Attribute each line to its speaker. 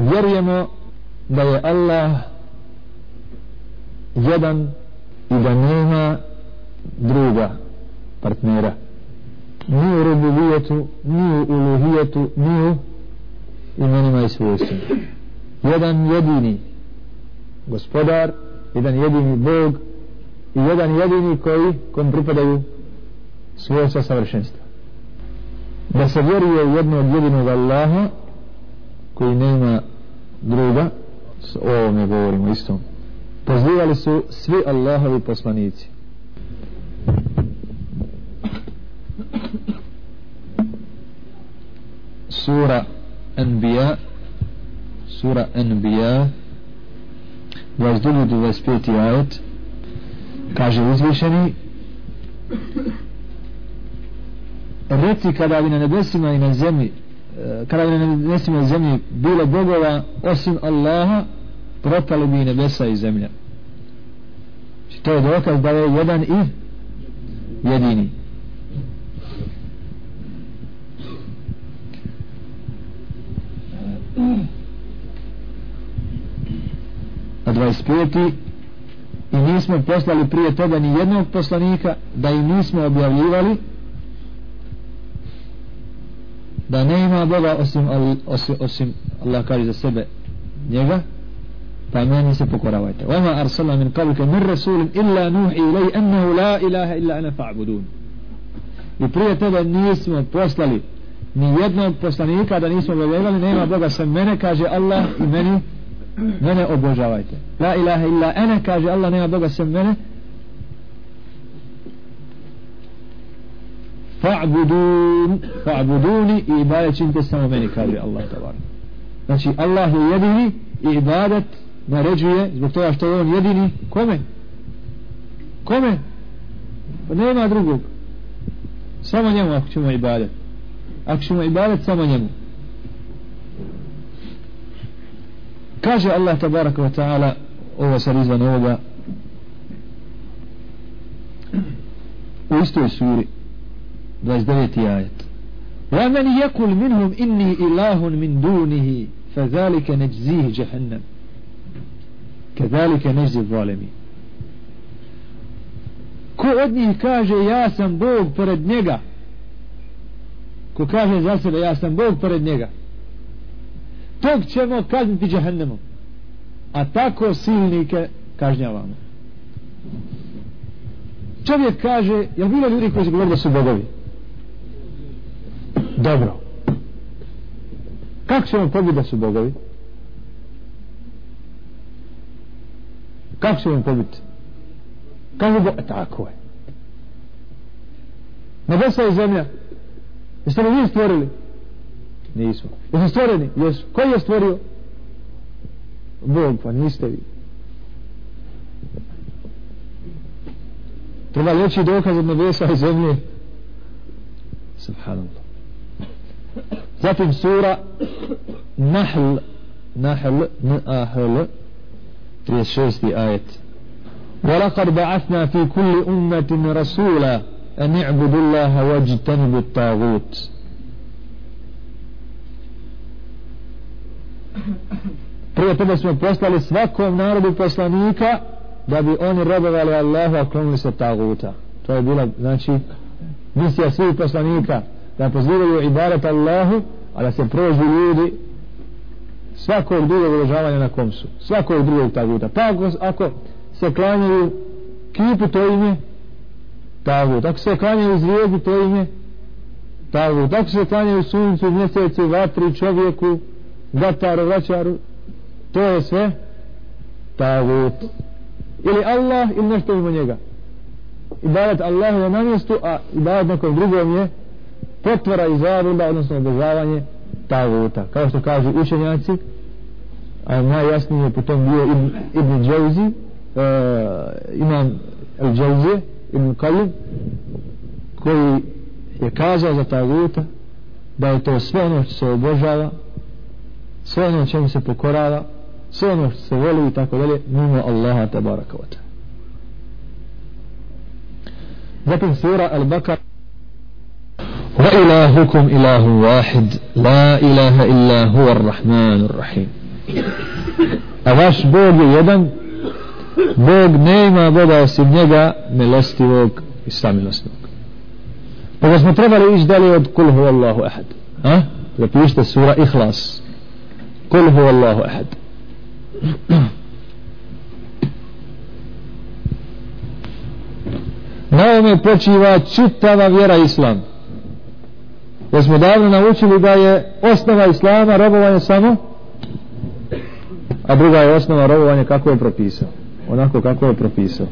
Speaker 1: vjerujemo da je Allah jedan i da nema druga partnera. Ni u rububijetu ni u uluhijetu ni u imenima i svojstvima. Jedan jedini gospodar jedan jedini Bog i jedan jedini koji kom pripadaju svojstva savršenstva. Da se vjeruje u jednog jedinog Allaha koji nema druga o ovome govorimo isto pozivali su svi Allahovi poslanici sura Anbiya sura Anbiya 22. 25. ajet kaže uzvišeni reci kada bi na nebesima i na zemlji Eh, kada bi na nebesima i zemlji bilo bogova osim Allaha propali bi nebesa i zemlja znači to je dokaz da je jedan i jedini a 25. i nismo poslali prije toga ni jednog poslanika da i nismo objavljivali da nema Boga osim, ali, osim, osim Allah kaže za sebe njega pa meni se pokoravajte. Oma arsala min kavike min rasulim illa nuh ilaj ennehu la ilaha illa ana fa'budun. I prije tebe nismo poslali ni jednog poslanika da nismo objavljali nema Boga sem mene kaže Allah i meni mene obožavajte. La ilaha illa ene kaže Allah nema Boga sem mene fa'budun fa'buduni i ibadet činite samo meni kaže Allah tabar znači Allah je jedini i ibadet naređuje zbog toga što je on jedini. Kome? Kome? Pa nema drugog. Samo njemu ako ćemo ibadet. Ako ćemo ibadet samo njemu. Kaže Allah tabaraka wa ta'ala ovo sad izvan ovoga u istoj suri 29. ajet ومن يقل منهم إني إله من دونه فذلك نجزيه جهنم كذلك نجزي الظالمين ko od njih kaže ja sam Bog pored njega ko kaže za sebe ja sam Bog pored njega tog ćemo kazniti džahennemom a tako silnike kažnjavamo čovjek kaže jel bilo ljudi koji su govorili da su bogovi Dobro. Kako ćemo pobiti da su bogovi kako ćemo pobiti kako bo... E, tako je. Nebesa i zemlja. Jeste li vi stvorili? Nismo. Jeste stvoreni? Jesu. Koji je stvorio? Bog pa niste vi. Treba leći dokaz od nebesa i zemlje? Subhanallah. Zatim sura Nahl Nahl N-A-H-L 36. ajet ولقد بعثنا في كل أمة رسولا أن اعبدوا الله واجتنبوا الطاغوت prije toga smo poslali svakom narodu poslanika da bi oni robovali Allahu a klonili se taguta to je bila znači misija svih poslanika da pozivaju ibarat Allahu a da se prođu ljudi svakog drugog uložavanja na komsu svakog drugog taguta. Pa ako, ako se klanjaju kipu to ime tagut. Ako se klanjaju zvijezdi to ime tagut. Ako se klanjaju suncu, mjesecu, vatri, čovjeku gataru, vraćaru to je sve tagut. Ili Allah ili nešto ima njega. Ibadat Allah je na mjestu a ibadat nekom drugom je potvora i zaruda odnosno obožavanje taguta. Kao što kažu učenjaci a najjasnije je potom bio Ibn, Ibn Džavzi uh, e, imam El Džavzi Ibn Kalim koji je kazao za taguta da je to sve ono što se obožava sve ono čemu se pokorava sve ono što se voli i tako dalje mimo Allaha te wa zatim sura Al-Bakar وإلهكم إله واحد لا إله إلا هو الرحمن الرحيم a vaš Bog je jedan Bog ne ima Boga osim njega milostivog i samilosnog pa da smo trebali ići dalje od kul hu Allahu ahad ha? zapišite sura ihlas kul hu Allahu ahad na ovome počiva čitava vjera islam jer smo davno naučili da je osnova islama robovanje samo a druga je osnova robovanje kako je propisao. Onako kako je propisao.